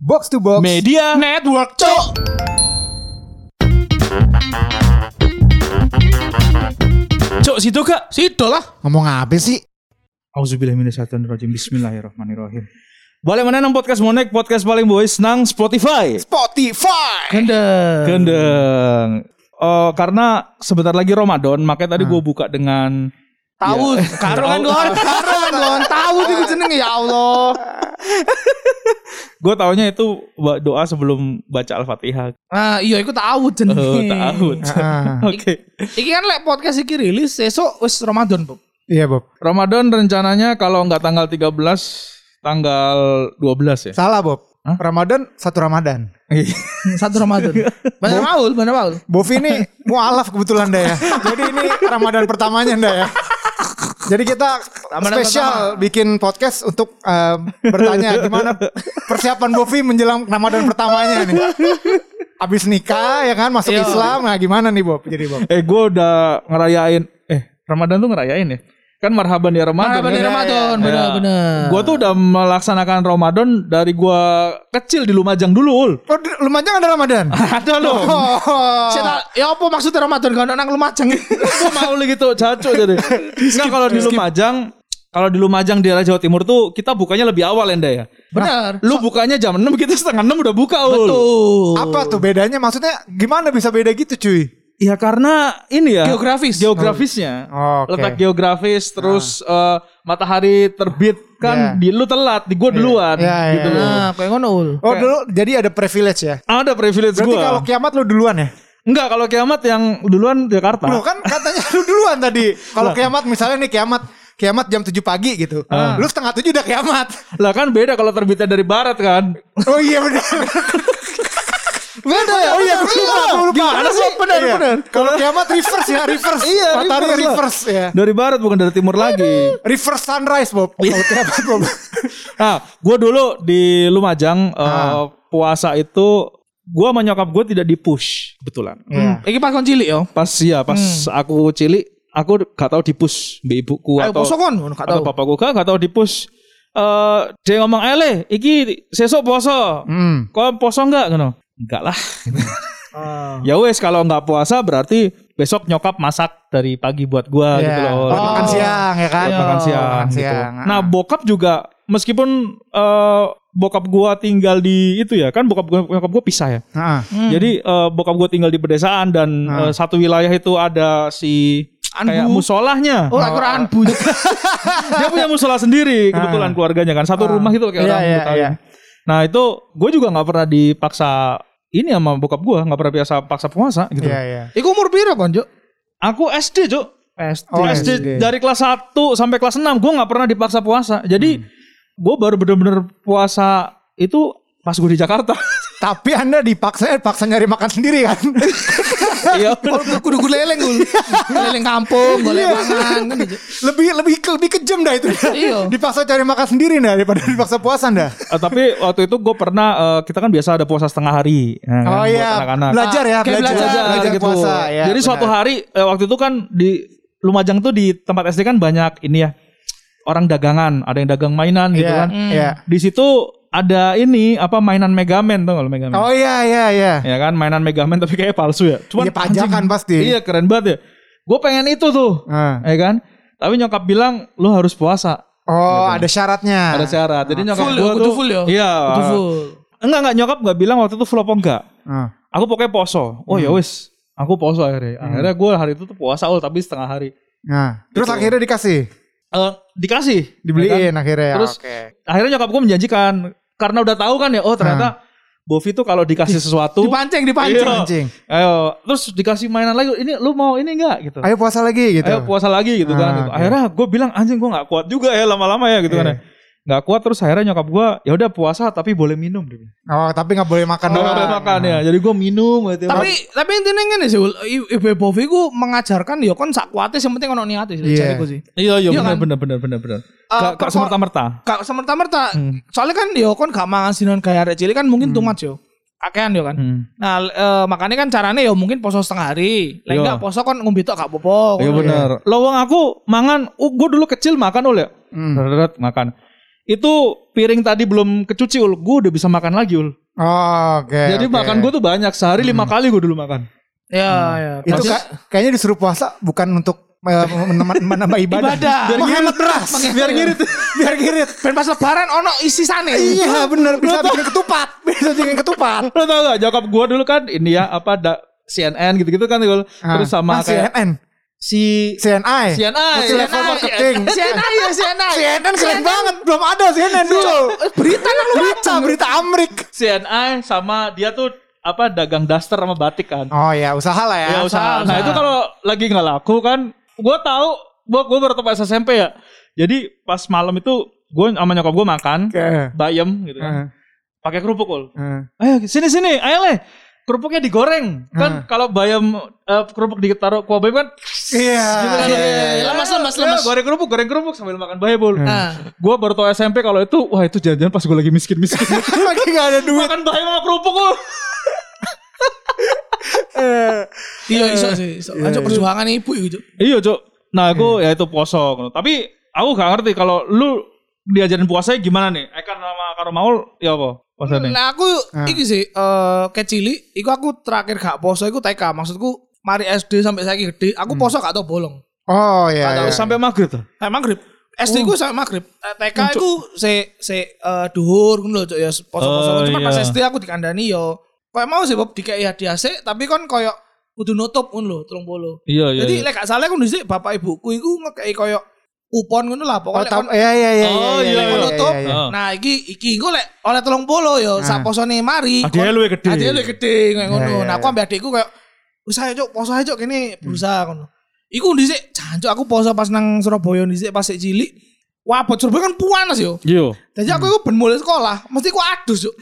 Box to box. Media Network, cok. Cok situ kak Situ lah. Ngomong apa sih? Auzubillahiminasyaitonirrajim Bismillahirrahmanirrahim Balik mana nang podcast Monek Podcast paling boys nang Spotify Spotify. Gendeng. Gendeng Eh, Karena sebentar lagi Ramadan Makanya tadi Ah. gue buka dengan Tahu, karo kan gon, karo kan gon. Tahu itu jenenge ya Allah. Gue taunya itu doa sebelum baca Al-Fatihah Nah, iya iku tahu Oh jenenge. tahu Ah, Oke Iki kan lek podcast iki rilis esok wis Ramadan, Bu. iya Bob. Ramadan rencananya kalau nggak tanggal 13 Tanggal 12 ya Salah Bob. Hah? Ramadan satu Ramadan. Satu Ramadan. Banyak maul, banyak maul. Bovi ini mualaf kebetulan dah ya. Jadi ini Ramadan pertamanya ndak ya. Jadi kita Ramadan spesial bikin podcast untuk eh, bertanya gimana persiapan Bovi menjelang Ramadan pertamanya nih. Abis nikah ya kan masuk Iya. Islam, nah gimana nih Bob? Jadi Bob. Eh gue udah ngerayain Eh Ramadan tuh ngerayain ya Kan marhaban ya Ramadan Ramadan kan? Ramadan, Ya. bener-bener. Gue tuh udah melaksanakan Ramadan dari gue kecil di Lumajang dulu ul. Oh, di- Lumajang ada Ramadan. Ada loh. Oh. Saya tak- ya apa maksudnya Ramadan kan nang Lumajang. Gue mau gitu caco jadi. Enggak kalau di Lumajang, kalau di Lumajang daerah Jawa Timur tuh kita bukanya lebih awal Enda ya. Benar. Lu bukanya jam 6 kita setengah 6 udah buka ul. Betul. Apa tuh bedanya? Maksudnya gimana bisa beda gitu cuy? Ya karena ini ya. Geografis. Geografisnya. Oh, oke. Letak geografis terus eh, matahari terbit kan Ya. di lu telat, di gua duluan Ya, ya, gitu ya. loh. Nah, kayak ngono ul. Oh dulu jadi ada privilege ya? Ada privilege Berarti gua. kalau kiamat lu duluan ya? Enggak, kalau kiamat yang duluan Jakarta. Loh kan katanya lu duluan tadi. Kalau kiamat misalnya nih kiamat kiamat jam 7 pagi gitu. Lu setengah 7 udah kiamat. Lah kan beda kalau terbitnya dari barat kan. Oh iya benar. Beda ya. Oh iya gue lupa, gue lupa. Gimana sih? Benar, benar. Kalau kiamat reverse ya, reverse. Iya, Matahari reverse ya. Dari barat bukan dari timur lagi. Reverse sunrise, Bob. Iya. Kalau kiamat, Bob. Nah, gua dulu di Lumajang eh, Ah. puasa itu gua sama nyokap gua tidak di-push kebetulan. Iya. Iki pas kon cilik yo. Pas ya, pas aku cilik, aku gak tahu di-push mbak ibuku Ayo atau ngono gak atau tahu. bapakku gak, gak tahu di-push. Eh dia ngomong, "Eh, Le, iki sesok poso. Hmm. Kau poso enggak?" ngono. Enggak lah. Ya wes kalau nggak puasa berarti besok nyokap masak dari pagi buat gua Iya. gitu loh. Buat makan siang ya kan? Makan siang. Makan gitu. siang. Nah bokap juga meskipun eh, bokap gua tinggal di itu ya kan bokap gua bokap gua pisah ya. Nah, Jadi eh, bokap gua tinggal di pedesaan dan Hmm. eh, satu wilayah itu ada si kayak Anbu. musolahnya. Oh, aku ora anbu. Dia punya musola sendiri kebetulan keluarganya kan satu rumah itu kayak Iya, orang iya, Betawi. iya. Nah itu gue juga nggak pernah dipaksa ini sama bokap gua nggak pernah biasa paksa puasa gitu. Iya, iya. Iku umur piro kon, Juk? Aku SD, Cuk. SD. Oh, SD, SD. dari kelas 1 sampai kelas 6 gue nggak pernah dipaksa puasa. Jadi Hmm. gue baru bener-bener puasa itu pas gue di Jakarta. Tapi Anda dipaksa paksa nyari makan sendiri kan? Iya. Kudu kudu leleng ul. Leleng kampung, golek mangan kan gitu. lebih lebih lebih kejam dah itu. Iya. dipaksa cari makan sendiri dah daripada dipaksa puasa dah. Eh, tapi waktu itu gue pernah eh, kita kan biasa ada puasa setengah hari. ya kan, Oh buat iya, anak-anak. belajar ya, Kayak belajar, belajar, belajar, gitu. puasa ya. Jadi suatu benar. hari eh, waktu itu kan di Lumajang tuh di tempat SD kan banyak ini ya orang dagangan, ada yang dagang mainan gitu Iya, kan. Iya. Di situ ada ini apa mainan Megaman tuh kalau Megaman. Oh iya iya iya. Ya kan mainan Megaman tapi kayak palsu ya. Cuman Iya pajakan anjing, pasti. Iya keren banget ya. Gue pengen itu tuh, Ah. ya kan. Tapi nyokap bilang lu harus puasa. Oh ada syaratnya. Ada syarat. Jadi nyokap Full gue ya, kudu tuh, full ya? Iya. Full. Enggak enggak nyokap nggak bilang waktu itu full apa enggak. Ah. Aku pokoknya poso. Oh ya wis, aku poso akhirnya. Akhirnya gue hari itu tuh puasa ul tapi setengah hari. Nah, terus Gitu. akhirnya dikasih, Eh dikasih, ya kan? dibeliin akhirnya. Terus Oke. akhirnya nyokap gue menjanjikan karena udah tahu kan ya, oh ternyata Bovi tuh kalau dikasih sesuatu, Dipancing, dipancing. Iya. Ayo terus dikasih mainan lagi, ini lu mau ini enggak gitu. Ayo puasa lagi gitu. ayo puasa lagi gitu kan. Ah, gitu. oke. Akhirnya gue bilang anjing gue nggak kuat juga ya lama-lama ya gitu kan. Iya. ya. Nggak kuat terus akhirnya nyokap gue ya udah puasa tapi boleh minum. Dia bilang. Oh tapi nggak boleh makan Nggak boleh makan ya. Jadi gue minum gitu. Tapi tapi intinya ngene sih, Ibu Bovi ku mengajarkan ya kon sak kuate yang penting ono niate sih Iya. sih. iya iya Iya benar kan? benar benar benar benar. Eh, Gak gak perko- semerta-merta. Gak semerta-merta. Hmm. Soalnya kan ya kon gak mangan sinon kayak arek cilik kan mungkin too much yo. Akean yo kan. Hmm. Nah, eh, makanya kan caranya ya mungkin poso setengah hari. Lah Iya. enggak poso kon ngombe tok gak apa-apa. Iya ngono. benar. Lowong aku mangan, uh, gue dulu kecil makan ul ya. Hmm. Deret, makan. Itu piring tadi belum kecuci ul, gue udah bisa makan lagi ul. Oh, oke. Jadi oke. makan gue tuh banyak sehari lima kali gue dulu makan. Ya, ya. itu ka- kayaknya disuruh puasa bukan untuk eh, menambah ibadah. Ibadah. Biar menghemat beras. Biar ngirit. Biar ngirit. Ben pas lebaran ono isi sane. Iya bener bisa bikin ketupat. Bisa bikin ketupat. Lo tau gak nyokap gue dulu kan ini ya apa da, CNN gitu-gitu kan Ul. terus sama ah, kayak CNN. Si CNI. CNI, CNI. marketing. CNN ya CNN. CNN keren banget. Belum ada CNN dulu. Berita kan lu Berita, berita Amrik. CNI sama dia tuh apa dagang daster sama batik kan. Oh ya usaha lah ya. Ya usaha. Nah usaha. itu kalau lagi nggak laku kan, gue tahu, gue gue baru pas SMP ya. Jadi pas malam itu gue sama nyokap gue makan Oke. bayam gitu Eh, kan, pakai kerupuk ul. eh. Ayo sini sini, ayo leh. Kerupuknya digoreng kan kalau bayam eh, kerupuk ditaruh kuah bayam kan Iya. gitu kan. iya, ya. iya, iya. Lemas, lemas, Ya, lemas. goreng kerupuk, goreng kerupuk sambil makan bayam ul. Nah, Gue baru tahu SMP kalau itu, wah itu jangan-jangan pas gue lagi miskin-miskin. Lagi gak ada duit. makan bayam sama kerupuk ul. Eh, iya iso sih, iso. Aja perjuangan ibu gitu. Iya, Cok. Nah, aku ya itu poso. Tapi aku gak ngerti kalau lu diajarin puasanya gimana nih? Ekan sama Karo Maul ya apa? Puasanya. Nah, aku iki sih eh kecili, iku aku terakhir gak poso iku TK. Maksudku mari SD sampai saya gede, aku poso gak tau bolong. Oh iya. Iya. sampai maghrib tuh. Eh maghrib. SD ku sampai maghrib. Eh, TK ku se se eh, duhur ngono lho Cuk, ya poso-poso. Oh, Cuma iya. pas SD aku dikandani yo kayak mau sih Bob dikei hadiah sik, tapi kon koyo kudu nutup ngono lho 30. Iya, iya. Jadi iya. lek gak salah aku dhisik bapak ibuku iku ngekei koyo kupon ngono lah Oh, pokoknya tam- kon iya iya iya. Oh, iya, iya, nutup. iya, iya. Oh. Nah, iki iki engko lek oleh 30 yo sak posone mari. Hadiahnya luwih gede. Hadiahnya luwih gede ngono. Iya, iya, Nah, aku ambek adikku kayak wis ayo cuk, poso aja cuk kene berusaha ngono. Iku dhisik jancuk aku poso pas nang Surabaya dhisik pas sik cilik. Wah, bocor Surabaya kan panas yo. Iya. Jadi aku iku ben mulai sekolah, mesti ku adus cuk.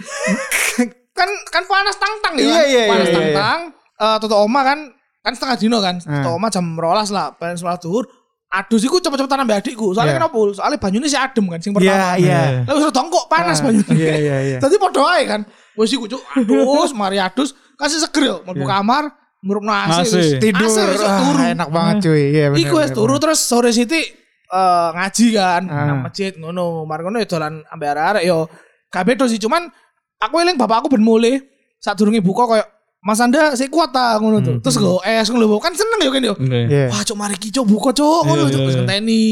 kan kan panas tang-tang ya. Iya, panas tang-tang. Eh Toto Oma kan kan setengah dino kan. Hmm. Toto Oma jam rolas lah, pengen sholat zuhur. Adus iku cepet-cepetan ambek adikku. Soalnya Iya. kenapa? Soalnya banyune sih adem kan sing Iya pertama. iya. Lah wis dongkok panas Ah, banyune. Iya iya iya. Tadi podo ae kan. Wis iku cuk, adus, mari adus, kasih seger yo, mlebu kamar, ngurupno AC AC. wis. Tidur. Wis ah, turu. enak banget cuy. Iya bener. Iku wis turu terus sore siti eh, ngaji kan Ah. nang masjid ngono. Mari ngono ya dolan ambek arek-arek yo. Beda sih cuman aku eling bapak aku ben mulai saat durunge buka koyo Mas Anda sik kuat ta ngono tuh. Terus go es ngono lho. kan seneng yo kan yo. Oke. Iya. Wah, cuk mari ki cuk buka cuk ngono Iya, cuk iya, wis iya. ngenteni.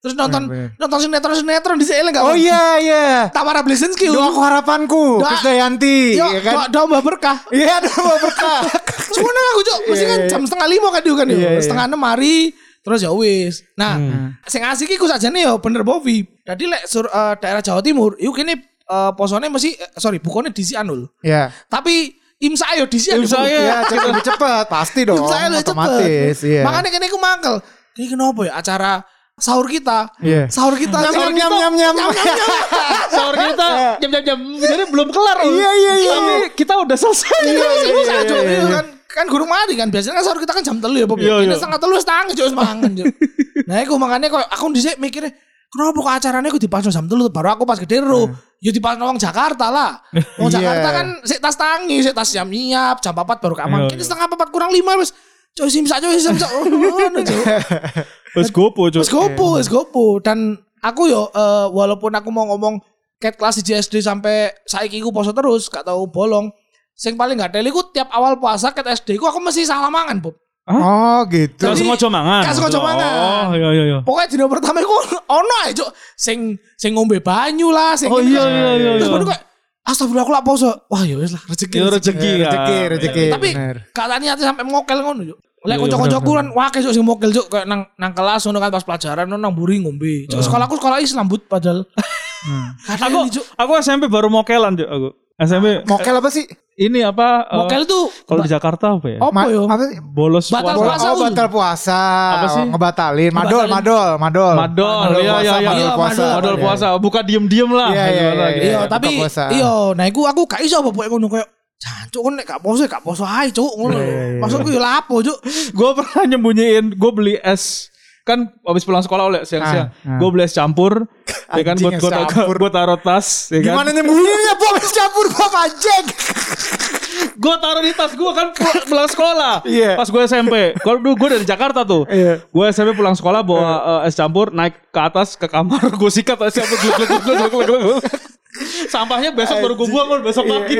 Terus nonton Bener, nonton sinetron-sinetron di eling gak? Oh iya iya. Tamara Blesinski. Doaku harapanku. Doa- Krisdayanti. Yo, ya kan? doa, doa Mbak berkah. Iya doa berkah. Cuma nang aku cok, mesti Iya, kan iya. jam setengah lima kan dia kan yo. Iya, iya. Setengah enam hari terus ya wis. Nah, Hmm. sing asik iku sajane yo bener Bovi. Jadi lek sur, eh, daerah Jawa Timur, iku kene eh, posone mesti eh, sorry, bukone disian lho. Iya. Tapi imsa yo disian. Imsa Bovi. ya. Iya lebih cepat pasti dong. Imsa lebih Otomatis. cepet. Iya. Makanya kene iku mangkel. Ini kenapa ya acara sahur kita? Iya. Sahur kita Nyam nyam nyam nyam. Sahur kita jam-jam jadi belum kelar. Iya iya iya. Tapi kita udah selesai. Iya, iya, iya, iya, iya. kan kan guru mati kan biasanya kan sahur kita kan jam telu ya Bob. Iya, Ini iya. setengah telu wis mangan Cuk. Nah, iku makanya kok aku dhisik mikirnya Kenapa kok acaranya aku dipasno jam telu baru aku pas gede ro. Ya dipasno wong Jakarta lah. Wong Iya. Jakarta kan sik tas tangi, sik tas siap nyiap, jam 4 baru kamar. Iya, Kini setengah 4 kurang 5 wis Coy sim sak coy sim sak. Oh, Cuk. Wes gopo, Cuk. Wis gopo, wis gopo dan aku yo eh, walaupun aku mau ngomong cat kelas di SD sampai saiki ku poso terus, gak tau bolong. Sing paling gak teli ku tiap awal puasa cat SD ku aku mesti salah mangan, Bob. Oh gitu. Jadi- sengaja mangan. Gak sengaja mangan. Oh, iya iya iya. Pokoknya dino pertama iku ono ae, Cuk. Sing sing ngombe banyu lah, sing Oh iya iya iya. Terus iya. baru kayak Astagfirullah aku lak poso. Wah ya wis lah rezeki. Ya rezeki Iya, kan. rezeki, rezeki. Tapi bener. kata niatnya sampai mokel ngono Cuk. Lek Iya, kanca-kancaku bener, kan wah kesuk sing mokel Cuk kayak nang nang kelas ngono kan pas pelajaran ngono nang buri ngombe. Cuk sekolahku sekolah Islam but padahal. Kadang Aku aku SMP baru mokelan, Cuk, aku. SMP Mokel apa sih? ini apa? eh, Mokel tuh kalau di Jakarta apa ya? apa Ma- yo? Apa sih? Bolos Batal puasa. puasa. Oh batal puasa. Apa sih? Oh, ngebatalin. Madol, madol, madol. Madol, iya, puasa, iya, iya. madol Iya, puasa. madol. Iya. puasa, buka diem-diem lah. Iya, iya, iya, gitu. Iya, buka tapi puasa. iya, nah iku aku gak iso apa ngono koyo Jancuk kan nek gak poso gak poso ae cuk ngono. Iya, iya, iya. Maksudku yo lapo cuk. Gue pernah nyembunyiin, gue beli es kan habis pulang sekolah oleh siang-siang, Ah, ah. gue beli es campur, ya kan buat gue campur. gue taruh tas, ya kan. Gimana nyembunyiinnya Bob es campur Bob anjing. gue taruh di tas gue kan pul- pulang sekolah. Iya. Pas gue SMP. Kalau dulu gue dari Jakarta tuh. Iya. Gue SMP pulang sekolah bawa eh, es campur naik ke atas ke kamar gue sikat es campur gluk, gluk, gluk, gluk, gluk. Sampahnya besok baru gue buang besok pagi.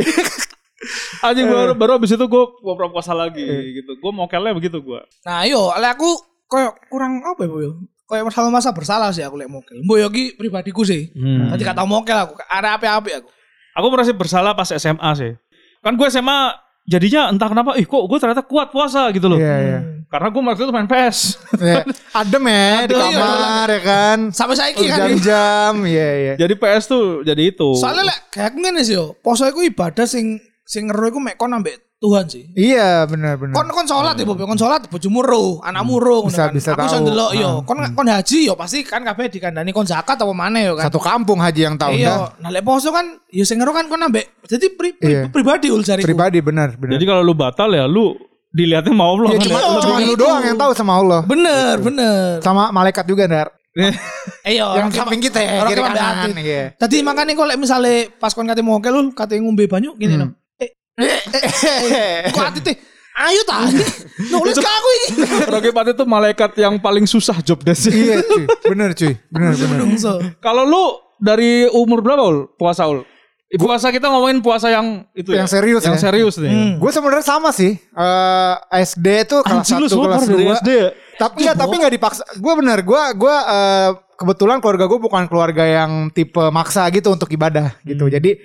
Anjing baru baru abis itu gue pura puasa lagi gitu. Gue mokelnya begitu gue. Nah, yo, oleh aku koyo kurang apa ya, Bu? yo? Koyo masalah masa bersalah sih aku lek mokel. Mbok yo ki pribadiku sih. Hmm. Tadi kata mokel aku, ada apa-apa aku. Aku merasa bersalah pas SMA sih. Kan gue SMA jadinya entah kenapa, ih kok gue ternyata kuat puasa gitu loh. Iya, iya. Karena gue waktu itu main PS. Ya, Adem ya di Adem, iya, kamar ya kan. Sampai saiki kan. Jam-jam, iya iya. Jadi PS tuh jadi itu. Soalnya lek kayak ngene sih yo, poso iku ibadah sing sing ngeru iku mek kon ambek Tuhan sih. Iya benar benar. Kon kon salat ya, Bob. Kon salat bojomu ro, anakmu ro ngono Bisa- kan. bisa Aku tahu. ndelok yo. Kon kon haji yo pasti kan kabeh dikandani kon zakat apa maneh yo kan. Satu kampung haji yang tahu. Iya, nah lek poso kan yo sing ngeru kan kon ambek jadi pri, pri- Iya. pribadi ul jariku. Pribadi benar benar. Jadi kalau lu batal ya lu dilihatnya mau Allah. Ya kan? cuma, Iya, cuma lu itu. doang yang tahu sama Allah. Bener, bener. Sama malaikat juga Dar. Eh yo, yang samping kita ya, orang kiri kanan. hati. Iya. Tadi makanya kalau misalnya pas kon kate mokel lu kate ngombe banyu gini Hmm. no. Eh, eh, eh, kok hati teh ayo ta. Nulis ke aku iki. Rocky Pat itu malaikat yang paling susah job desk. iya cuy, bener cuy, bener bener. Kalau lu dari umur berapa ul puasa ul? Eh, Puasa kita ngomongin puasa yang itu Yang ya? serius yang ya? serius nih. Hmm. Gue sebenarnya sama sih. Eh SD itu kelas Anjing lu 1 semua kelas 2. SD ya? Tapi enggak, tapi enggak dipaksa. Gue bener, gue gue eh, kebetulan keluarga gue bukan keluarga yang tipe maksa gitu untuk ibadah gitu. Hmm. Jadi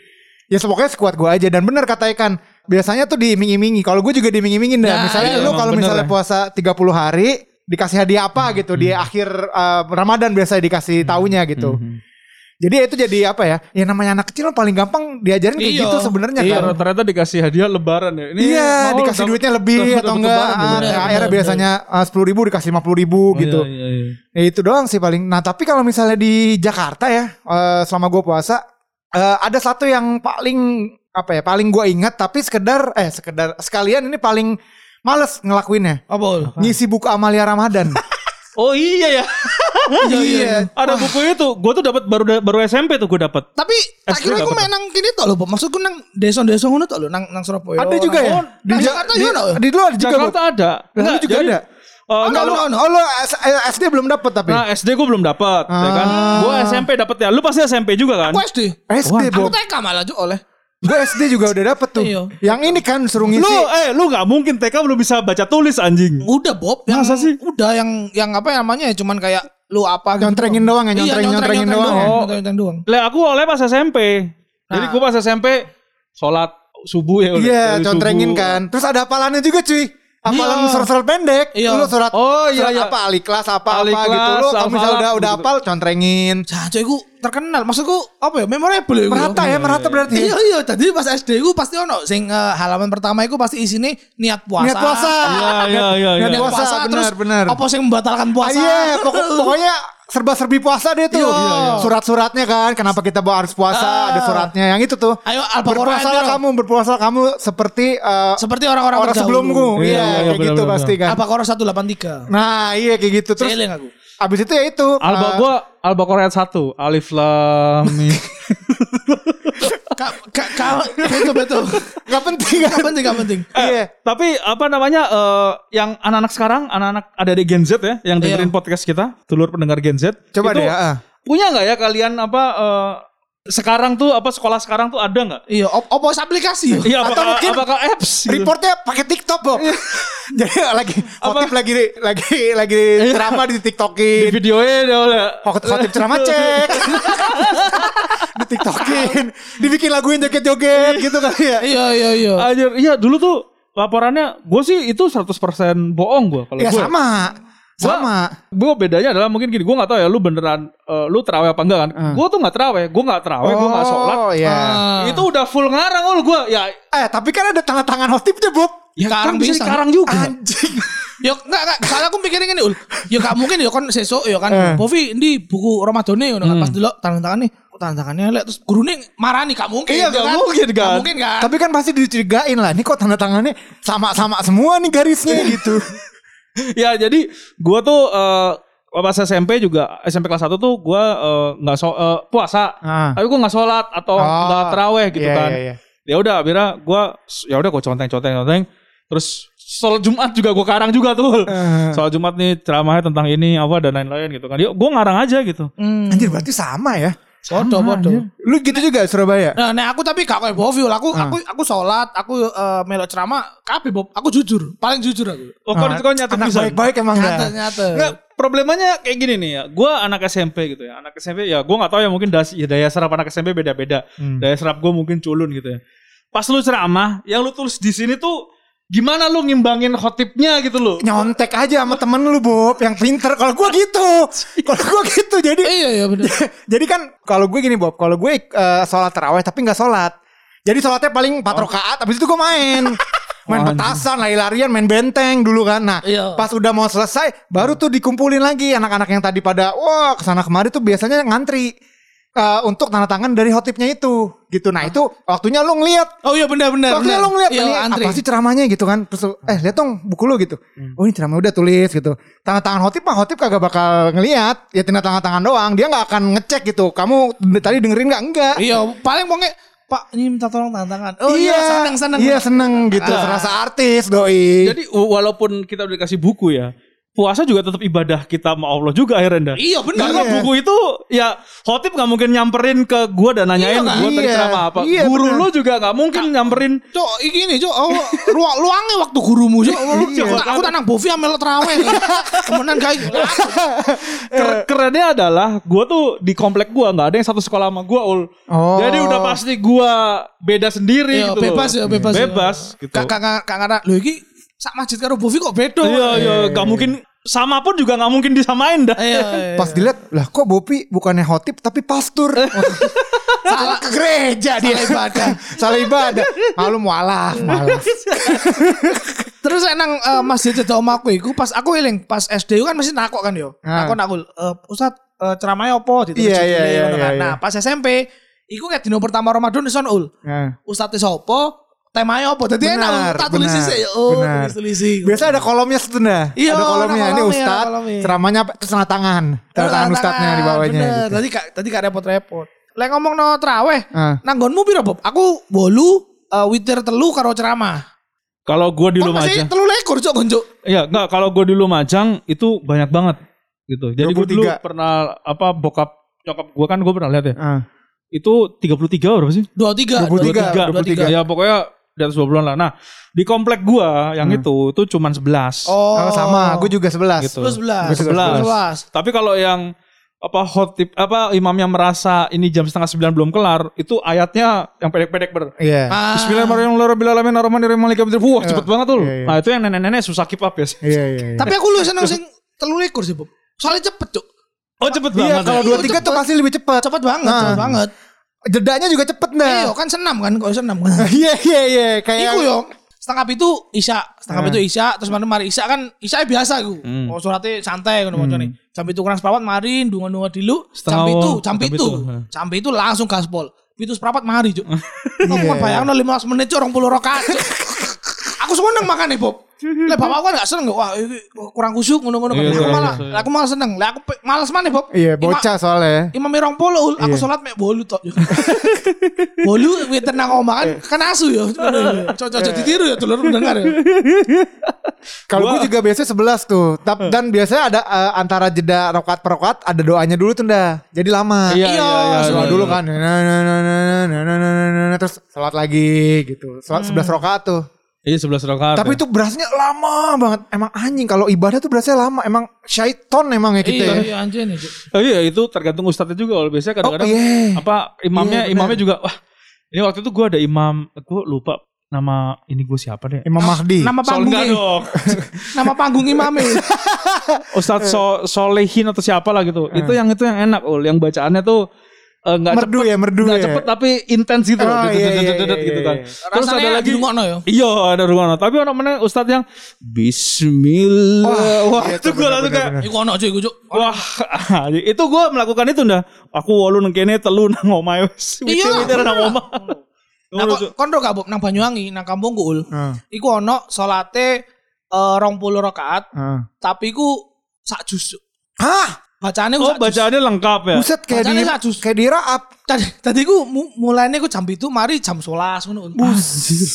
ya pokoknya sekuat gue aja dan bener kata Ikan. Biasanya tuh diiming-imingi. Kalau gue juga diiming-imingin dah. Ya, misalnya iya, lu kalau misalnya ya. puasa 30 hari dikasih hadiah apa gitu di akhir eh, Ramadan biasa dikasih taunya gitu. Jadi itu jadi apa ya? Ya namanya anak kecil paling gampang diajarin kayak Iya. gitu sebenarnya Iya, kan. ternyata dikasih hadiah lebaran ya. Ini Iya, mau dikasih dapet- duitnya lebih dapet- atau dapet enggak. lebaran Ah, gitu. THR biasanya sepuluh ribu dikasih lima puluh ribu gitu. Iya, iya, iya. Ya itu doang sih paling. Nah tapi kalau misalnya di Jakarta ya, eh, selama gue puasa, eh, ada satu yang paling apa ya, paling gue ingat tapi sekedar, eh sekedar sekalian ini paling males ngelakuinnya. Apa? Ngisi buku Amalia Ramadan. Oh iya ya. iya. Ada buku itu. Gue tuh dapat baru baru SMP tuh gue dapat. Tapi aku dapat. main nang kini tok lho, Bob. Maksudku nang desa-desa ngono tok lho, nang nang Surabaya. Ada juga ya? Oh, Di Jakarta di, juga ada. di lu ada juga. Jakarta Bob? ada. Nah, lu juga jadi, ada? Eh, Oh, kalau no, no, no. Oh lo S- eh, SD belum dapet tapi? Nah SD gue belum dapat, ya kan? Ah. Gue SMP dapat ya. Lu pasti SMP juga kan? Aku SD. SD Aku Bob. TK malah juga oleh. Gue SD juga udah dapet tuh. Iya. Yang ini kan suruh ngisi. Lu eh lu nggak mungkin TK belum bisa baca tulis anjing. Udah Bob, yang Masa sih? Udah yang yang apa ya namanya ya cuman kayak lu apa gitu. Nyontrengin doang ya, Iya, nyontreng- nyontrengin doang ya. Oh. Nyontreng doang. Lah aku oleh pas SMP. Jadi Nah. gue pas SMP sholat subuh ya. udah. Iya, contrengin subuh. kan. Terus ada hafalannya juga cuy. Hafalan Iya. surat-surat pendek. Iya. Lu surat Oh, iya, surat iya. apa aliklas apa Aliklas, apa gitu. Lu kalau misalnya udah udah hafal contrengin. Jancuk iku terkenal. Maksudku apa ya? Memorable ya. Merata ya, merata berarti. Iya iya tadi pas SD ku pasti ono sing eh, halaman pertama iku pasti isine niat puasa. Niat puasa. Iya iya iya. Niat iya. Niat puasa, puasa, benar, terus benar. apa sing membatalkan Ah, puasa? Iya, pokok- pokoknya serba-serbi puasa deh tuh. Iya, iya, iya. Surat-suratnya kan, kenapa kita bawa harus puasa, Ah. ada suratnya yang itu tuh. Ayo Berpuasalah kamu, berpuasalah kamu seperti eh, Seperti orang-orang orang sebelumku. Iya, Iya, iya, kayak benar, gitu pasti kan. Al-Baqarah 183. Nah, iya kayak gitu. Terus Seling aku. abis itu ya itu. Alba eh, gua Al-Baqarah ayat 1, Alif Lam Kak betul betul. Gak penting kan. Gak penting gak penting. Iya. Tapi apa namanya eh, yang anak-anak sekarang, anak-anak ada di Gen Z ya, yang dengerin Iya. podcast kita, dulur pendengar Gen Z. Coba itu deh ya. ah. Punya nggak ya kalian apa eh, sekarang tuh apa sekolah sekarang tuh ada nggak? Iya, op opos aplikasi. Iya Atau mungkin apakah apps? gitu? Reportnya pakai TikTok, Bob. Jadi lagi khotib lagi lagi lagi ceramah di di TikTokin. videonya dia udah. Khotib khotib ceramah cek. di TikTokin. Dibikin laguin joget-joget gitu kali ya. Iya iya iya. Anjir, iya dulu tuh laporannya gue sih itu 100% bohong gue kalau Ya gue. sama. Sama. Gue bedanya adalah mungkin gini, gue nggak tahu ya lu beneran eh, lu terawih apa enggak kan? Gue tuh nggak terawih, gue nggak terawih, gue nggak sholat. Oh iya. Ah. Itu udah full ngarang ul gue. Ya, Eh, tapi kan ada tanda tangan khotibnya, Bob. Ya, sekarang kan bisa sekarang juga. Anjing. Yo enggak enggak, soalnya aku mikirin gini. Yo gak mungkin yo kan sesuk yo Eh. kan. Bovi ini buku Ramadhani ngono kan pas delok tanda tangan nih. Kok tanda tangannya lek terus gurune marani gak mungkin. Iya, yo gak mungkin, kan? Gak mungkin kan. Tapi kan pasti dicurigain lah. Ini kok tanda tangannya sama-sama semua nih garisnya gitu. ya jadi gue tuh eh, pas SMP juga SMP kelas 1 tuh gue eh, nggak so, eh, puasa. Ah. Tapi gue nggak sholat atau Oh, nggak terawih gitu iya, kan. iya, iya. Ya udah akhirnya gue ya udah gue conteng conteng conteng. Terus sholat Jumat juga gue karang juga tuh. Eh, Sholat Jumat nih ceramahnya tentang ini apa dan lain-lain gitu kan. Yuk gue ngarang aja gitu. Hmm. Anjir berarti sama ya. Podo, podo. anjir. Lu gitu juga Surabaya? Nah, nah aku tapi gak kayak Boviul. Aku Ah. aku aku sholat, aku eh, melok ceramah, kabeh Bob. Aku jujur, paling jujur aku. Oh kau Ah, kau nyata Anak baik-baik emang Nyata nyata. Enggak, problemanya kayak gini nih ya. Gue anak SMP gitu ya. Anak SMP ya gue nggak tahu ya mungkin dasi, ya, daya serap anak SMP beda-beda. Hmm. Daya serap gue mungkin culun gitu ya. Pas lu ceramah, yang lu tulis di sini tuh gimana lu ngimbangin khotibnya gitu loh. Nyontek aja sama temen lu Bob yang pinter. Kalau gua gitu. Kalau gua gitu jadi Iya iya bener. jadi kan kalau gue gini Bob, kalau gue eh, sholat terawih tapi nggak sholat. Jadi sholatnya paling 4 rakaat, habis itu gue main. main Oh, petasan, lari-larian, main benteng dulu kan. Nah, Iya. pas udah mau selesai, baru tuh dikumpulin lagi anak-anak yang tadi pada wah ke sana kemari tuh biasanya ngantri eh, untuk tanda tangan dari hotipnya itu, gitu. Nah itu waktunya lu ngeliat Oh iya benar benar. Waktunya benar. lu ngeliat iya, ini antri. apa sih ceramahnya gitu kan. Terus lu, eh lihat dong buku lu gitu. Oh ini ceramah udah tulis gitu. Tanda tangan hotip mah hotip kagak bakal ngeliat. Ya tanda tangan tangan doang. Dia nggak akan ngecek gitu. Kamu tadi dengerin nggak? Enggak. Iya, paling pokoknya Pak ini minta tolong tangan. Oh iya, seneng seneng. Iya seneng gitu. Serasa artis doi. Jadi walaupun kita udah dikasih buku ya, puasa juga tetap ibadah kita sama Allah juga akhirnya. dah. Iya benar. Karena Iya. buku itu ya khotib nggak mungkin nyamperin ke gua dan nanyain Iya, gua tadi iya. ceramah apa. Iya, Guru bener. lu juga nggak mungkin nyamperin Cok, iki nih, Cok. Oh, ruang luangnya waktu gurumu, Cok. Iya. Cok, aku tak nang Bovi amel terawih. Kemenan kayak gitu. Ker- kerennya adalah gua tuh di komplek gua nggak ada yang satu sekolah sama gua ul. Oh. Jadi udah pasti gua beda sendiri Iya, gitu. loh. bebas ya, bebas. ya. Bebas gitu. Kak kak kak kak kak lho iki sak masjid karo Bovi kok beda. Iya iya nggak mungkin sama pun juga nggak mungkin disamain dah. Iya, iya. Pas dilihat lah kok Bopi bukannya hotip tapi pastur. salah ke gereja dia. salah ibadah. Salah ibadah. Malu mualaf. Terus enang eh, masjid cedok omahku iku pas aku eling pas SD itu kan mesti nakok kan yo. Ah. Nakok nakul eh, Ustaz eh, ceramahnya opo ditulis Iya, iya, iya, kan. iya, Nah, iya. pas SMP iku kayak dino pertama Ramadan ison ul. Nah. Ustadz sopo temanya opo dadi enak Benar, tak tulis benar, sih oh benar. tulis tulisi Biasa ada kolomnya setunda. Iya, ada kolomnya. ada Ini Ustad, ceramahnya apa? Terus tanda tangan. Tanda tangan Ustadnya di bawahnya. Bener. gitu. Tadi kak tadi kak repot-repot. Lek ngomong no traweh, Ah. nanggonmu piro Bob? Aku bolu eh, witir telu karo ceramah. Kalau gua di masih Lumajang, telu lekor cok gonjuk. iya nggak kalau gua di Lumajang itu banyak banget gitu. Jadi gua dulu 23. pernah apa bokap nyokap gua kan gua pernah lihat ya. Ah. Itu 33 berapa sih? Dua tiga, 23, 23. Ya pokoknya di atas 20-an lah. Nah, di komplek gua yang Hmm. itu itu cuman 11. Oh, Oh, sama, gue juga 11. Gitu. Lu sebelas. Gua juga Sebelas. Tapi kalau yang apa khotib apa imam yang merasa ini jam setengah sembilan belum kelar itu ayatnya yang pendek-pendek ber Iya. Ah. Bismillahirrahmanirrahim Ar-Rahmanirrahim Maliki Yaumiddin. Wah cepet banget tuh. Iya, iya. Nah itu yang nenek-nenek susah keep up ya. Iya, iya, iya. Tapi aku lu seneng sing telu lekor sih Bob. Soalnya cepet cok. Oh cepet Iya, banget. kalau ya. dua tiga tuh cepet. pasti lebih cepat. Cepet banget, Nah. cepet banget. Jedanya juga cepet dah. Iya kan senam kan, kalau senam kan. Iya, iya, iya. Kayak Iku yo setengah itu isya, setengah Nah. itu isya, terus mari mari isya kan isya biasa gue. Hmm. Oh suratnya santai ngono macane. Jam itu kurang seprapat mari dungo-dungo dulu, jam Setengah itu, jam jam itu, jam itu langsung gaspol. Itu seprapat mari cuk. Aku Iya. kan bayangno 15 menit cuk 20 rakaat. Cuk. Aku seneng makan nih Bob. Lah bapakku gak seneng wah kurang kusuk ngono-ngono kan. Aku malah aku malah seneng. Lah aku malas maneh, Bob. Iya, bocah soalnya. Imam 20 aku sholat mek bolu tok. Bolu wis tenang omongan kan asu ya. Cocok ditiru ya dulur mendengar ya. Kalau gue juga biasanya 11 tuh. dan biasanya ada antara jeda rokat perokat ada doanya dulu tuh ndak Jadi lama. Iya, iya, dulu kan. Terus sholat lagi gitu. Sholat 11 rokat tuh. Iya 11 rakaat. Tapi ya. itu berasnya lama banget. Emang anjing kalau ibadah tuh berasnya lama. Emang syaiton emang ya kita. Iya, ya. iya anjir nih. Cuk. Oh, iya itu tergantung ustadznya juga. Kalau biasanya Oh kadang-kadang iya. apa imamnya Iya, benar. imamnya juga wah ini waktu itu gue ada imam gue lupa nama ini gue siapa deh. Imam Mahdi. Nama panggungnya, dong. nama panggung imamnya. Ustadz so, Solehin atau siapa lah gitu. Eh. Itu yang itu yang enak ul. Yang bacaannya tuh Eh, nggak uh, merdu cepet, ya merdu gak ya. cepet tapi intens gitu loh, oh, iya, iya, iya, gitu iya, kan. Iya. Terus Rasanya ada lagi rungono ya. Iya, ada rungono. Tapi orang mana ustad yang bismillah. Wah, iya, itu gue langsung kayak iku ono cuy, gue Wah, itu gue melakukan itu ndah. Aku walu nengkene telu nang omahe wis. Witir-witir nang omah. Nah, kondo gak nang Banyuwangi, nang kampung ul ah. Iku ono salate uh, rong puluh rakaat, ah. tapi ku sak juz. Hah? Bacaannya Oh bacaannya lengkap ya. Buset kayak di kayak di raap. Tadi tadi ku mu, mulainya ku jam itu mari jam 11 ngono.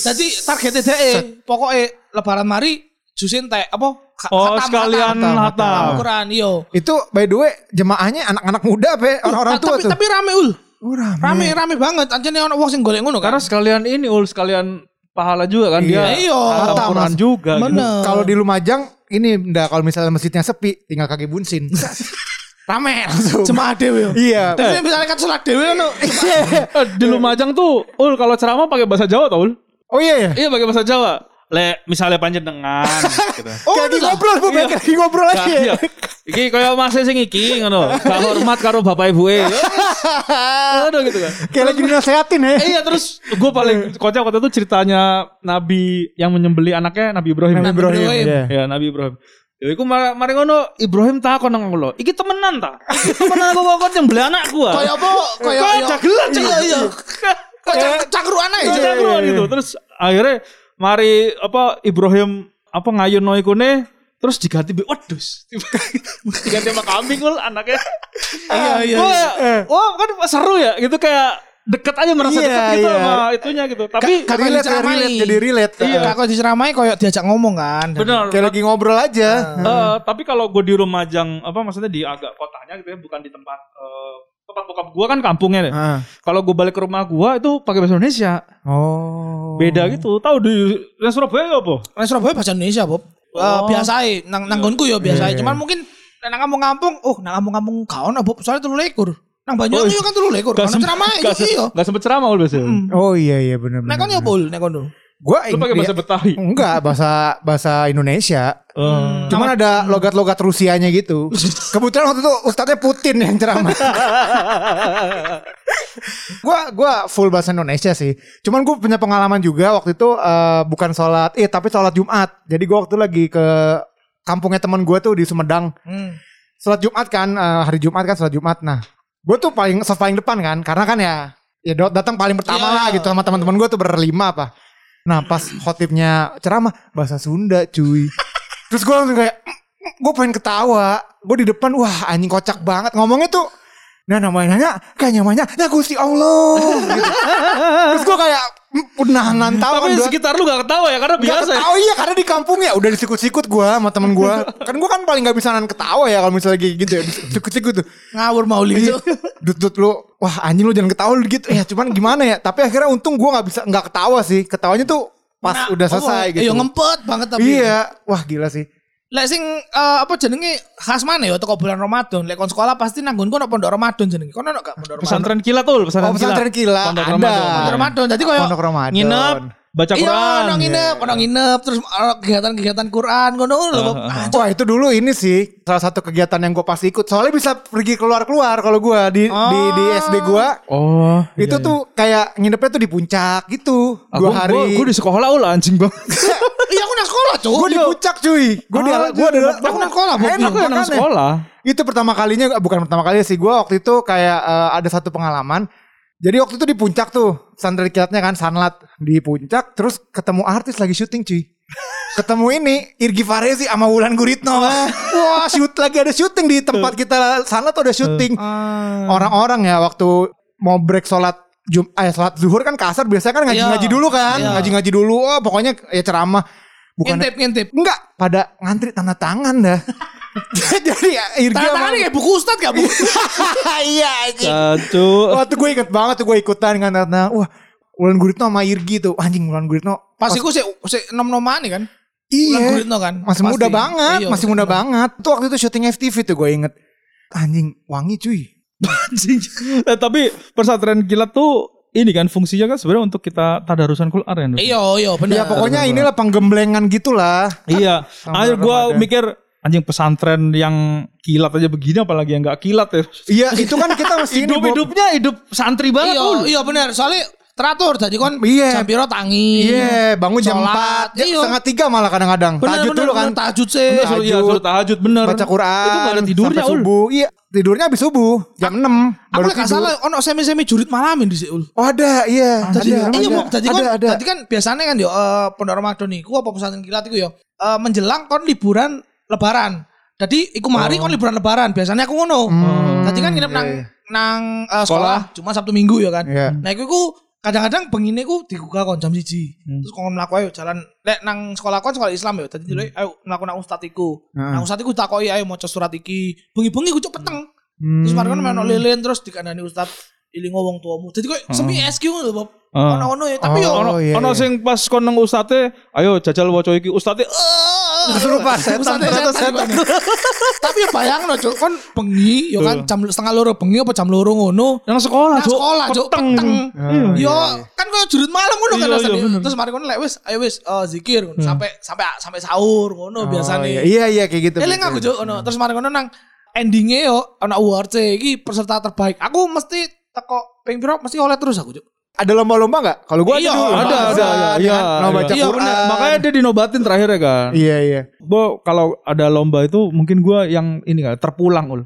Jadi targetnya deh pokoknya lebaran mari jusin teh apa? Oh sekalian hatam. Al-Quran iyo. Itu by the way jemaahnya anak-anak muda apa orang-orang Ah, tua tapi, tuh. tapi rame ul. Oh, rame. Rame rame banget. Anjane ono wong sing golek ngono Karena kan. sekalian ini ul sekalian pahala juga kan dia. Iya. Hatam Quran Mas. juga. gitu. Kalau di Lumajang ini ndak kalau misalnya masjidnya sepi tinggal kaki bunsin. rame langsung. Dhewe. yo. Iya. Terus misalnya kan sholat dhewe ono. Eh, di Lumajang tuh, ul kalau ceramah pakai bahasa Jawa tau ul? Oh iya ya. Iya pakai bahasa Jawa. Le, misalnya panjenengan gitu. Oh, kayak lagi ngobrol, Bu. Iya. Kayak lagi ngobrol Nah, aja. iya. Iki kaya Mas sing iki ngono. Gak hormat karo bapak ibu e. Aduh gitu kan. Kayak lagi dinasehatin ya. Eh, iya terus gue paling kocak waktu itu ceritanya Nabi yang menyembeli anaknya Nabi Ibrahim. Nabi Ibrahim. Ibrahim. iya. Ya Nabi Ibrahim. Ya iku mar- mari ngono Ibrahim takon nang kula. Iki temenan ta? Iki temenan aku kok yang beli anak gua. Kayak apa? Kayak Kayak jagelan, Iya Cak. iya. Kayak cakruan aja. Cakruan gitu. Terus akhirnya mari apa Ibrahim apa ngayun ikune terus diganti be wedus. diganti sama kambing ul anaknya. Iya iya. Wah, iya. wah kan seru ya gitu kayak deket aja merasa Iya, deket gitu iya. sama itunya gitu. Tapi Ka- relate, ya, diceramai. relate, jadi relate. Iya. Iya. Kalau diceramai kayak diajak ngomong kan. benar. Kayak lagi ngobrol aja. Eh, tapi kalau gue di Lumajang apa maksudnya di agak kotanya gitu ya bukan di tempat eh, tempat bokap gue kan kampungnya deh. Ah. Kalau gue balik ke rumah gue itu pakai bahasa Indonesia. Oh. Beda gitu. Tahu di di Surabaya apa? Nah, Surabaya bahasa Indonesia, Bob. Eh, biasa ae, nang nanggonku ya biasa ae. Cuman mungkin nang kampung-kampung, oh nang kampung-kampung ono, Bob. Soalnya telu lekur. Nang Banyuwangi Oh, yo kan telu Ono sem- ceramah itu se- iya. gak sempet ceramah ul biasanya. Oh iya iya benar Nek kon ya pul, nek kono. Gua Lu pakai bahasa Betawi. Enggak, bahasa bahasa Indonesia. Eh, Cuman ada logat-logat Rusianya gitu. Kebetulan waktu itu ustadznya Putin yang ceramah. gua gua full bahasa Indonesia sih. Cuman gua punya pengalaman juga waktu itu eh, bukan sholat, eh tapi sholat Jumat. Jadi gua waktu lagi ke kampungnya teman gua tuh di Sumedang. Hmm. Sholat Jumat kan, eh, hari Jumat kan sholat Jumat. Nah, gua tuh paling soft paling depan kan, karena kan ya ya dat- datang paling pertama Iya. lah gitu sama teman-teman gua tuh berlima apa. Nah pas khotibnya ceramah bahasa Sunda cuy. Terus gue langsung kayak gue pengen ketawa. Gue di depan wah anjing kocak banget ngomongnya tuh. Nah namanya nanya kayak namanya ya Gusti Allah gitu. Terus gue kayak udah nahan tahu Tapi gua. sekitar lu gak ketawa ya karena Gak biasa. ya. ketawa iya karena di kampung ya udah disikut-sikut gue sama temen gue. kan gue kan paling gak bisa nahan ketawa ya kalau misalnya kayak gitu ya. Disikut-sikut tuh. Ngawur mauli Iya. itu. Dut dut lu wah anjing lu jangan ketawa lu gitu ya cuman gimana ya tapi akhirnya untung gua nggak bisa nggak ketawa sih ketawanya tuh pas Nah, udah selesai apa, gitu Iya ngempet banget tapi. iya wah gila sih Lek sing eh, apa jenenge khas mana ya teko bulan Ramadan. Lek kon sekolah pasti nanggonku ono pondok Ramadan jenenge. Kon ono gak pondok Ramadan? Pesantren kilat tuh, pesantren, Oh, pesantren kilat, Pondok ada. Ramadan. Pondok Ramadan. Jadi koyo pondok Ramadan Nginep, baca Iya, Quran. ono nginep, ono nginep terus kegiatan-kegiatan Quran ngono lho. Bob. Ah, Wah itu dulu ini sih salah satu kegiatan yang gue pasti ikut soalnya bisa pergi keluar keluar kalau gue di, di di SD gue Oh. itu tuh kayak nginepnya tuh di puncak gitu Aku, dua hari Gue di sekolah ul anjing banget. Iya aku nang sekolah, Cuk. gue di puncak cuy gue di Oh, gue di- aku nang sekolah, enak Aku nang makanya. sekolah. itu pertama kalinya bukan pertama kali sih gue waktu itu kayak eh, ada satu pengalaman jadi waktu itu di puncak tuh santri kilatnya kan sanlat. Di puncak terus ketemu artis lagi syuting cuy. Ketemu ini Irgi Farezi sama Wulan Guritno. Wah shoot lagi ada syuting di tempat kita sanlat ada syuting. Orang-orang ya waktu mau break sholat Jum eh sholat zuhur kan kasar biasanya kan ngaji-ngaji Iya. dulu kan Iya. ngaji-ngaji dulu. Oh pokoknya ya ceramah. Bukan Ngintip, ngintip. enggak pada ngantri tanda tangan dah jadi ya sama- tangan kayak buku ustad gak, Bu? iya anjing. Cacu. Waktu gue inget banget tuh gue ikutan kan karena wah Wulan Guritno sama Irgi tuh anjing Wulan Guritno Pas iku sik sik nom-nomane kan. iya Wulan Guritno kan. masih Pasti. muda banget Iya, masih muda banget tuh waktu itu syuting FTV tuh gue inget anjing wangi cuy Anjing. Eh, tapi pesantren kilat tuh ini kan fungsinya kan sebenarnya untuk kita tadarusan Quran ya. Iya, iya bener. ya pokoknya inilah penggemblengan gitulah Iya. Akhir gue Ramadan. mikir anjing pesantren yang kilat aja begini apalagi yang gak kilat ya. iya itu kan kita mesti ini Hidup hidupnya hidup santri banget Iya, Ul. iya bener. Soalnya teratur jadi kon Iya. jam piro tangi. iya bangun jam Sholat. 4 Iya. setengah tiga malah kadang-kadang tahajud bener, dulu kan Tahajud sih. Bener, suruh, iya, tahajud. suruh tahajud bener. baca Quran Itu gak ada tidurnya sampai Ul. subuh iya tidurnya habis subuh jam 6 Aku lek salah ono semi-semi jurit malamin di Seul. Oh ada iya Jadi ada, iya ada, ada, kan ada. kan biasanya kan yo eh, pondok Ramadan iku apa pesantren kilat iku yo eh, menjelang kon liburan lebaran. Jadi iku mari Oh. kon liburan lebaran, biasanya aku ngono. Hmm, Tadi kan nginep iya, nang iya. nang eh, sekolah, cuma Sabtu Minggu ya kan. Iya. Nah iku iku kadang-kadang bengine ku digugah kon jam siji. Hmm. Terus kon mlaku ayo jalan lek nang sekolah kon sekolah Islam ya. Dadi dulu ayo mlaku nang ustad iku. Heeh. Nang ustad iku takoki ayo maca surat iki. Bengi-bengi ku cuk peteng. Hmm. Terus mari kon meno lilin terus dikandani ustad iling ngomong tuamu. Jadi koyo semi SQ ngono Bob. Heeh. Ono-ono ya, tapi yo Oh, Ono iya, ono sing pas kon nang ustate, ayo jajal waca iki ustate. Kesurupan setan ternyata setan. Tapi ya bayang no, Cuk. Kon bengi, yo kan jam setengah loro bengi apa jam loro ngono. Nang sekolah, Cuk. sekolah, Cuk, peteng. Iya, Yo, kan koyo jurit malam ngono kan Iya, iya. Terus mari kon lek wis ayo wis eh, zikir ngono. sampai sampai sampai sahur ngono biasanya. Oh, iya. Iya iya kayak gitu. Eling aku Cuk ngono. Terus mari ngono nang endingnya yo ana award iki peserta terbaik. Aku mesti teko ping piro mesti oleh terus aku Cuk. Ada lomba-lomba nggak? Kalau gua Iya, ada dulu. ada, lomba ada, iya, ya kan? Lomba iya. Iya, Quran. bener. Makanya dia dinobatin terakhir ya kan. Iya iya. Bo kalau ada lomba itu mungkin gua yang ini kan terpulang ul.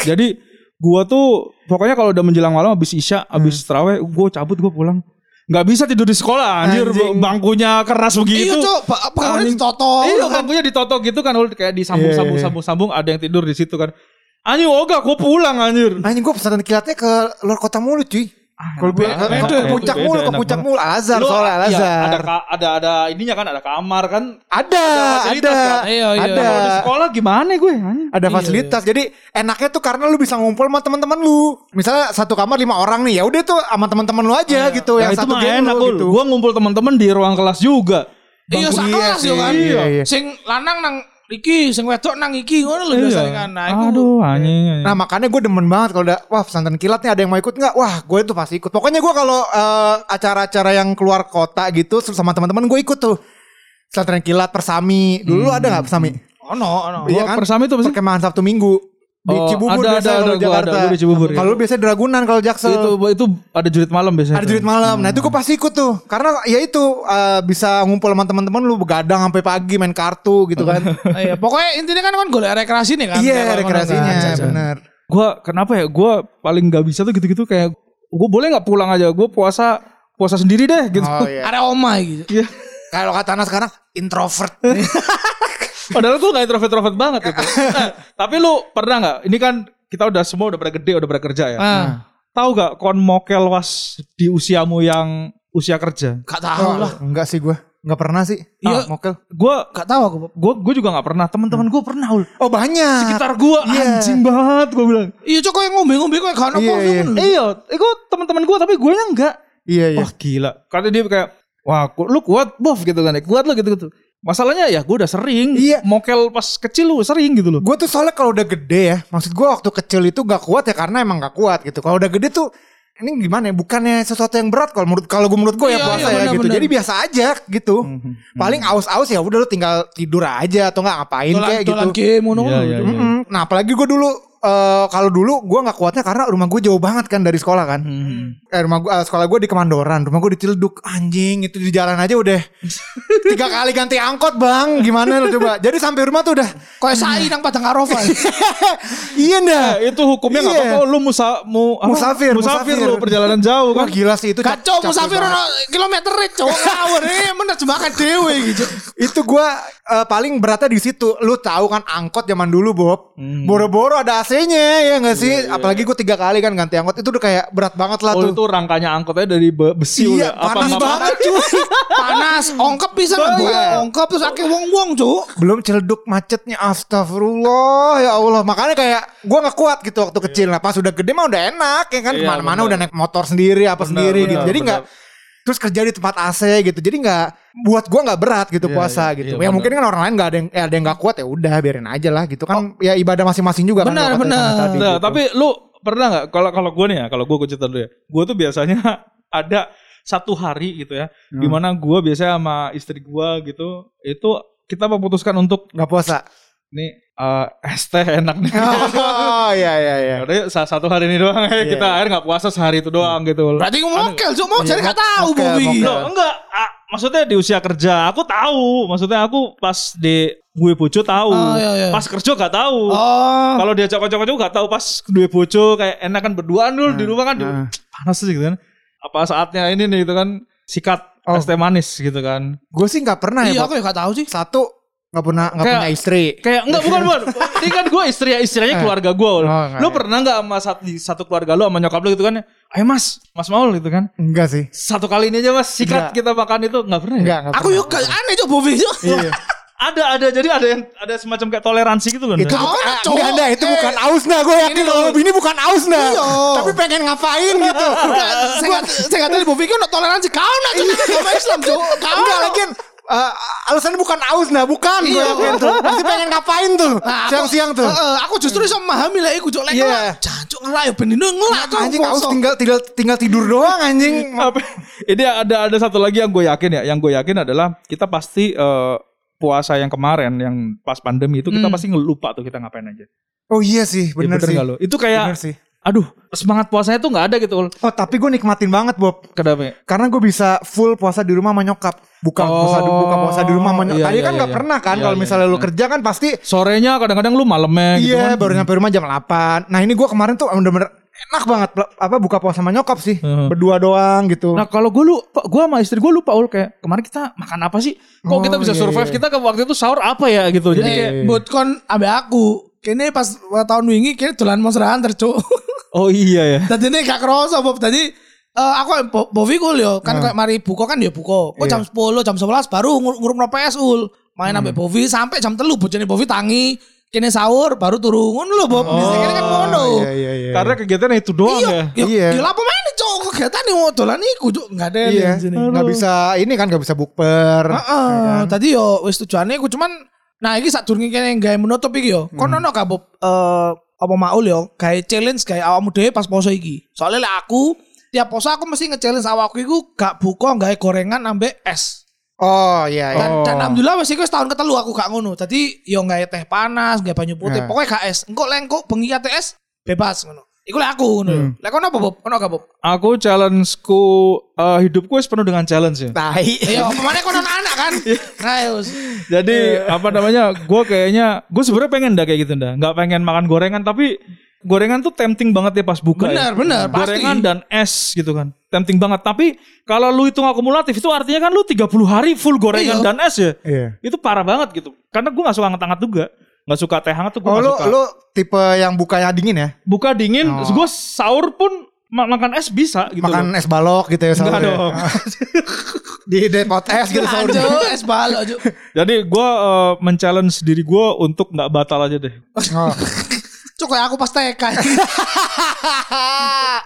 Jadi gua tuh pokoknya kalau udah menjelang malam habis isya, habis terawih, gua cabut gua pulang. Nggak bisa tidur di sekolah anjir Anjing. bangkunya keras Iya begitu. Cuk, ba- bangunnya Anjing. ditoto. Iya, bangkunya ditotok gitu kan ul kayak disambung-sambung Iya, iya. sambung-sambung ada yang tidur di situ kan. Anjing oga gua pulang anjir. Anjing gua pesantren kilatnya ke luar kota mulu cuy. Kalau gue banget. ke Enak puncak mulu, ke puncak mulu. Lu, soalnya Al iya, Azhar. ada ada ada ininya kan ada kamar kan. Ada, fasilitas ada, kan? Iya, iya. ada. Di sekolah gimana gue? Ada Iya, fasilitas. Jadi enaknya tuh karena lu bisa ngumpul sama teman-teman lu. Misalnya satu kamar lima orang nih, ya udah tuh sama teman-teman lu aja gitu. Ya, yang itu satu geng enak lu gitu. Gua ngumpul teman-teman di ruang kelas juga. Iya, sak iya sih, kan. iya, iya. Sing lanang nang iki, sing wedok nang iki ngono lho biasanya kan. Nah, iku Aduh, anjing. anjing. Nah makanya gue demen banget kalau udah wah pesantren kilat nih ada yang mau ikut nggak? Wah gue tuh pasti ikut. Pokoknya gue kalau eh, acara-acara yang keluar kota gitu terus sama teman-teman gue ikut tuh. Pesantren kilat Persami. Dulu ada nggak Persami? ono ono. Gua Iya kan? Persami itu sih? Perkemahan Sabtu Minggu di Oh, Cibubur ada, biasa ada, kalau ada, gua Jakarta. ada, gua di Cibubur, ya. Kalau lu biasanya di Ragunan kalau Jaksel. itu itu ada jurit malam biasanya. Ada jurit malam. Nah itu gue pasti ikut tuh. Karena ya itu eh, bisa ngumpul sama teman-teman lu begadang sampai pagi main kartu gitu kan. Iya, pokoknya intinya kan kan golek rekreasi nih kan. Iya rekreasinya kan, bener. Gua kenapa ya? Gua paling nggak bisa tuh gitu-gitu kayak gua boleh nggak pulang aja? Gua puasa puasa sendiri deh gitu. Oh iya. Ada oma gitu. Iya. Kalau kata anak sekarang introvert. Padahal gua nggak introvert-introvert banget gitu. Tapi lu pernah nggak? Ini kan kita udah semua udah pada gede, udah pada kerja ya. Ah, Tahu gak kon mokel was di usiamu yang usia kerja? gak tahu lah. Oh, enggak sih gue. Enggak pernah sih. Iya. Ah, mokel. Gua Gak tahu aku. Gua gua juga nggak pernah. Teman-teman gua pernah. Ul. Oh banyak. Sekitar gua Iya. anjing banget gua bilang. Iya, cok yang ngombe-ngombe kok gak Iya, apa iya. Iya, itu teman-teman gua tapi gue nya enggak. Iya iya. Wah gila. Karena dia kayak, wah lu kuat bof gitu kan. Kuat lu gitu-gitu. Masalahnya ya gue udah sering. Iya. Mokel pas kecil lu sering gitu loh. Gue tuh soalnya kalau udah gede ya, maksud gue waktu kecil itu gak kuat ya karena emang gak kuat gitu. Kalau udah gede tuh ini gimana ya? Bukannya sesuatu yang berat kalau menurut kalau gue menurut gue ya Iya, puasa iya, ya benar, gitu. benar. Jadi biasa aja gitu. Paling aus-aus ya udah lu tinggal tidur aja atau nggak ngapain Dolan kayak gitu. dolan game. Iya, iya, iya. Mm-mm. Nah apalagi gue dulu eh, kalau dulu gue nggak kuatnya karena rumah gue jauh banget kan dari sekolah kan. Hmm. Eh, rumah gua, eh, sekolah gue di Kemandoran, rumah gue di Ciledug. Anjing itu di jalan aja udah tiga kali ganti angkot bang. Gimana lu coba? Jadi sampai rumah tuh udah Kayak sai nang Padang Arafah. iya dah. Eh, itu hukumnya nggak Iya. apa-apa. Lu musa, mu, apa? Musafir, musafir, musafir. lu perjalanan jauh Wah kan. gila sih itu. Capek musafir ono kilometer cowok ngawur eh menerjemahkan dewe gitu. Itu gue eh, paling beratnya di situ. Lu tahu kan angkot zaman dulu Bob. Hmm. Boro-boro ada AC-nya ya nggak sih? Iya, Apalagi gue tiga kali kan ganti angkot. Itu udah kayak berat banget lah Oh tuh. itu rangkanya angkotnya dari be- besi Iya, udah. Apa panas nggak banget cuy. Panas, ongkep bisa Oh, iya. ongkep terus akeh wong-wong cuk. Belum celeduk macetnya astagfirullah ya Allah. Makanya kayak gue nggak kuat gitu waktu kecil. Nah pas udah gede mah udah enak ya kan. Iya, Ke mana-mana udah naik motor sendiri apa Benar, sendiri benar, gitu. Jadi nggak terus kerja di tempat AC gitu. Jadi nggak buat gue nggak berat gitu Iya, puasa iya, gitu. iya, ya benar. mungkin kan orang lain nggak ada yang eh, ada yang nggak kuat ya udah biarin aja lah gitu kan. Ya ibadah masing-masing juga kan. Benar, kata benar. Nah, gitu. tapi lu pernah nggak kalau kalau gue nih ya, kalau gue cerita dulu ya, gue tuh biasanya ada satu hari gitu ya, Hmm. di mana gue biasanya sama istri gue gitu, itu kita memutuskan untuk nggak puasa. nih eh, es teh enak nih. Oh iya iya iya. Ya udah yuk, satu hari ini doang ya kita akhir nggak puasa sehari itu doang gitu. Berarti ngokel cuk mau jadi Iya, gak tahu mokel, Bobi. mokel. Loh, enggak, ah, maksudnya di usia kerja aku tahu, maksudnya aku pas di gue bojo tahu, Oh, iya, iya. pas kerja gak tahu. Oh. Kalau dia cocok-cocok juga gak tahu pas dua bojo kayak enak kan berduaan dulu di rumah kan nah. panas sih gitu kan. Apa saatnya ini nih gitu kan sikat Oh. es teh manis gitu kan. Gue sih nggak pernah ya. Iya aku ya gak tahu sih. Satu nggak pernah nggak Kayak- punya istri. Kayak enggak bukan bukan. Ini kan gue istri istilahnya keluarga gue. Oh, enggak, lu ya. pernah nggak sama satu, satu keluarga lu sama nyokap lu gitu kan? Ayo mas, mas Maul gitu kan? Enggak sih. Satu kali ini aja mas sikat Enggak. kita makan itu nggak pernah. Ya? Enggak, enggak Aku yuk aneh cok Bovi cok. Iya. Ada ada jadi ada yang ada semacam kayak toleransi gitu loh. Itu Nda. bukan, ah, cowok. enggak ada, itu Eh, bukan ausna gue yakin kalau loh. ini bukan ausna. Iya. Tapi pengen ngapain gitu. Saya nggak saya tahu Bovi kan toleransi kau nak agama Islam cok. Kau Enggak lagi eh, alasannya bukan ausna, bukan gue Iya. yakin tuh. Pasti pengen ngapain tuh Nah, aku- siang-siang tuh. Heeh, aku justru iso memahami lah iku cok lek Iya. ngelak. Jancuk ngelak ya benino ngelak cok. Anjing aus tinggal tinggal tinggal tidur doang anjing. Ini ada ada satu lagi yang gue yakin ya. Yang gue yakin adalah kita pasti eh, puasa yang kemarin yang pas pandemi itu kita Hmm. pasti ngelupa tuh kita ngapain aja. Oh iya sih, Ya, bener, sih. nggak lo? Itu kayak Bener sih. Aduh semangat puasanya tuh nggak ada gitu. Oh tapi gue nikmatin banget Bob. Kenapa? Karena gue bisa full puasa di rumah sama nyokap. Buka Oh, puasa buka puasa di rumah sama nyokap. iya, Tadi iya, kan iya, nggak iya. pernah kan Iya, kalau iya, misalnya lu iya. kerja kan pasti Sorenya kadang-kadang lu malamnya gitu iya kan. baru nyampe rumah jam 8. Nah ini gue kemarin tuh bener-bener enak banget apa buka puasa sama nyokap sih. Heeh. Berdua doang gitu. Nah kalau gue lu, gue sama istri gue lupa ul kayak kemarin kita makan apa sih? Kok Oh, kita bisa iya, survive? iya. Kita ke waktu itu sahur apa ya gitu. Jadi Eh, kayak Buat kon ambil aku. Kini pas tahun wingi kini dolan Monster Hunter cok. oh iya ya. Tadi ini gak kerasa Bob. Tadi eh, aku Bo- Bovi kul yo kan kayak mari buka kan dia buka. Kok Iya. jam 10 jam 11 baru ngur ngurung PS ul. Main sampai Bovi sampai jam telu bojone Bovi tangi. Kini sahur baru turun ngono lho Bob. Bisa kini kan ngono. Iya iya iya. Karena kegiatannya itu doang Iya, ya. iya. Iya. Iya, apa mana cok kegiatan nih mau dolan iku cok enggak ada Iya, di sini. nggak bisa ini kan nggak bisa bukber. Heeh, tadi yo wis tujuane aku cuman nah iki sak durunge kene gawe menutup iki yo. Kono ono gak Bob eh apa maul yo gawe challenge gawe awakmu dhewe pas poso iki. Soalnya lek aku tiap poso aku mesti nge-challenge awakku iku gak buka gawe gorengan ambek es. Oh iya iya. Dan, Oh. dan alhamdulillah wis iku setahun ketelu aku gak ngono. Tadi yo gawe teh panas, gawe banyu putih, Nah. pokoknya gak es. Engko lek engko bengi es bebas ngono. Iku lek aku ngono. Hmm. Lek kono apa Bob? Kono gak Bob? Aku challengeku eh, hidupku wis penuh dengan challenge ya. Tai. Iya, pemane kono anak kan. Iya. Nah, yos. Jadi apa namanya? Gue kayaknya gue sebenarnya pengen dah kayak gitu dah. Nggak pengen makan gorengan tapi gorengan tuh tempting banget ya pas buka. Bener, ya. pasti. Gorengan dan es gitu kan. Tempting banget. Tapi kalau lu hitung akumulatif itu artinya kan lu 30 hari full gorengan Iya. dan es ya. Iya. Itu parah banget gitu. Karena gue gak suka hangat-hangat juga. Gak suka teh hangat tuh gue Oh gak lu suka. lu tipe yang bukanya dingin ya? Buka dingin, Oh. gue sahur pun ma- makan es bisa gitu Makan loh. es balok gitu ya Enggak sahur ya? dong. Di depot es gitu sahur. Anjo, es balok, Jo. Jadi gue eh, men-challenge diri gue untuk nggak batal aja deh. Oh. Cuk kayak aku pas TK.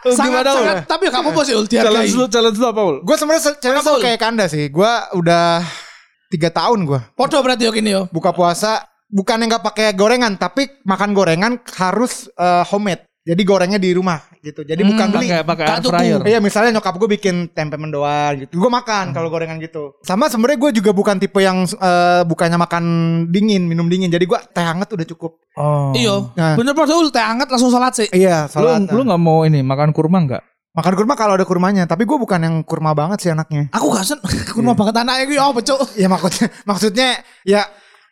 Sangat, gimana, Ul? sangat, tapi gak apa-apa sih Ul Challenge lu, challenge lu apa Ul? Gue sebenarnya se- challenge Ul? kayak kanda sih. Gue udah tiga tahun gue Podo berarti yo kini yo. buka puasa. Bukan yang nggak pakai gorengan, tapi makan gorengan harus eh, homemade. Jadi gorengnya di rumah gitu. Jadi Hmm, bukan beli. Pakai Gak air fryer. Iya misalnya nyokap gue bikin tempe mendoan gitu. Gue makan kalau gorengan gitu. Sama sebenarnya gue juga bukan tipe yang eh, bukannya makan dingin, minum dingin. Jadi gue teh hangat udah cukup. Oh. Iyo. Nah. Bener Ul teh hangat langsung salat sih. Iya, Lu salat. lu nggak mau ini makan kurma nggak? Makan kurma kalau ada kurmanya. Tapi gue bukan yang kurma banget sih anaknya. Aku gak sen. Aku mau banget anaknya gue cuk. Ya maksudnya, maksudnya ya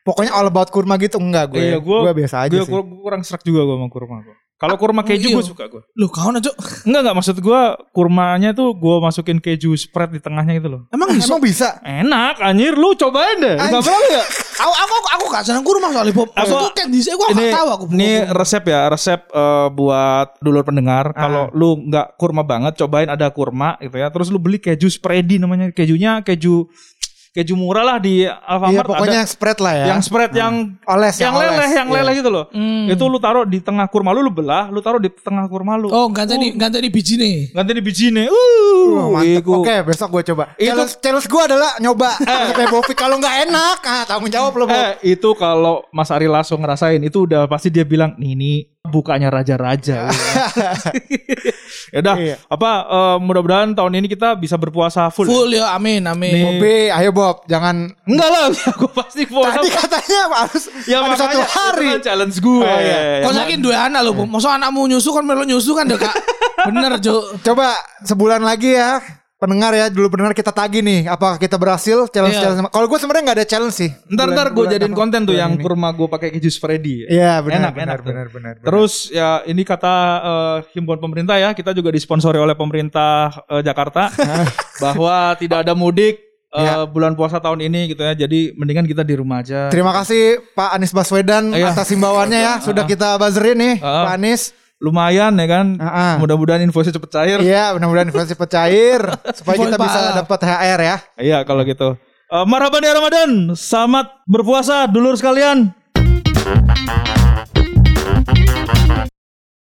pokoknya all about kurma gitu enggak gue. Iya, gua- gue biasa aja Gue sih. kurang serak juga gue sama kurma gua. Kalau kurma keju iya. gue suka gue. Lu kau cuk. Enggak enggak maksud gue kurmanya tuh gue masukin keju spread di tengahnya gitu loh. Emang bisa? Emang bisa? Enak anjir lu cobain deh. Enggak pernah enggak? Aku aku aku gak seneng kurma soalnya Bob. Aku- Aku kan di aku ini gak tahu aku. ini resep ya resep eh, buat dulur pendengar Ah. kalau lu nggak kurma banget cobain ada kurma gitu ya terus lu beli keju spready namanya kejunya keju keju murah lah di Iya Alfamart pokoknya ada yang spread lah ya. yang spread yang oles yang oles. leleh yang Iya. leleh gitu loh Hmm. itu lu taruh di tengah kurma lu lu belah lu taruh di tengah kurma lu Oh, ganti di ganti di biji nih. ganti di bijine Uh, uh mantep. iku. Oke, besok gue coba. Itu- Challenge, challenge gue adalah nyoba kayak Bovik. Kalau nggak enak, ah, tanggung jawab lo. Bob. Eh itu kalau Mas Ari langsung ngerasain itu udah pasti dia bilang nih ini bukanya raja-raja. ya udah Iya. apa eh, mudah-mudahan tahun ini kita bisa berpuasa full. ya. Full ya, amin amin. Nih. Bobi, ayo Bob, jangan. Enggak lah, aku pasti puasa. Tadi katanya harus ya ada satu hari. itu kan challenge gue. Oh, iya. Kau yakin dua anak lo, Bob? Masa anakmu nyusu kan melo nyusu kan deh, Kak. Bener, Jo. Coba sebulan lagi ya. Pendengar ya, dulu pendengar kita tagih nih. Apakah kita berhasil challenge Iya. challenge? Kalau gue sebenarnya nggak ada challenge sih. Ntar ntar gue jadiin apa? konten tuh yang ini. kurma gue pakai keju. Iya benar enak, benar enak tuh. benar benar. benar. Terus ya ini kata eh, himbauan pemerintah ya kita juga disponsori oleh pemerintah eh, Jakarta bahwa tidak ada mudik eh, Iya. bulan puasa tahun ini gitu ya. Jadi mendingan kita di rumah aja. Terima kasih Pak Anies Baswedan Iya. atas himbauannya ya. Sudah kita buzzerin nih Ah. Pak Anies lumayan ya kan. Uh-uh. Mudah-mudahan invoice cepet cair. Iya, mudah-mudahan invoice cepet cair supaya kita bisa dapat THR ya. Iya, kalau gitu. Uh, marhaban ya Ramadan. Selamat berpuasa dulur sekalian.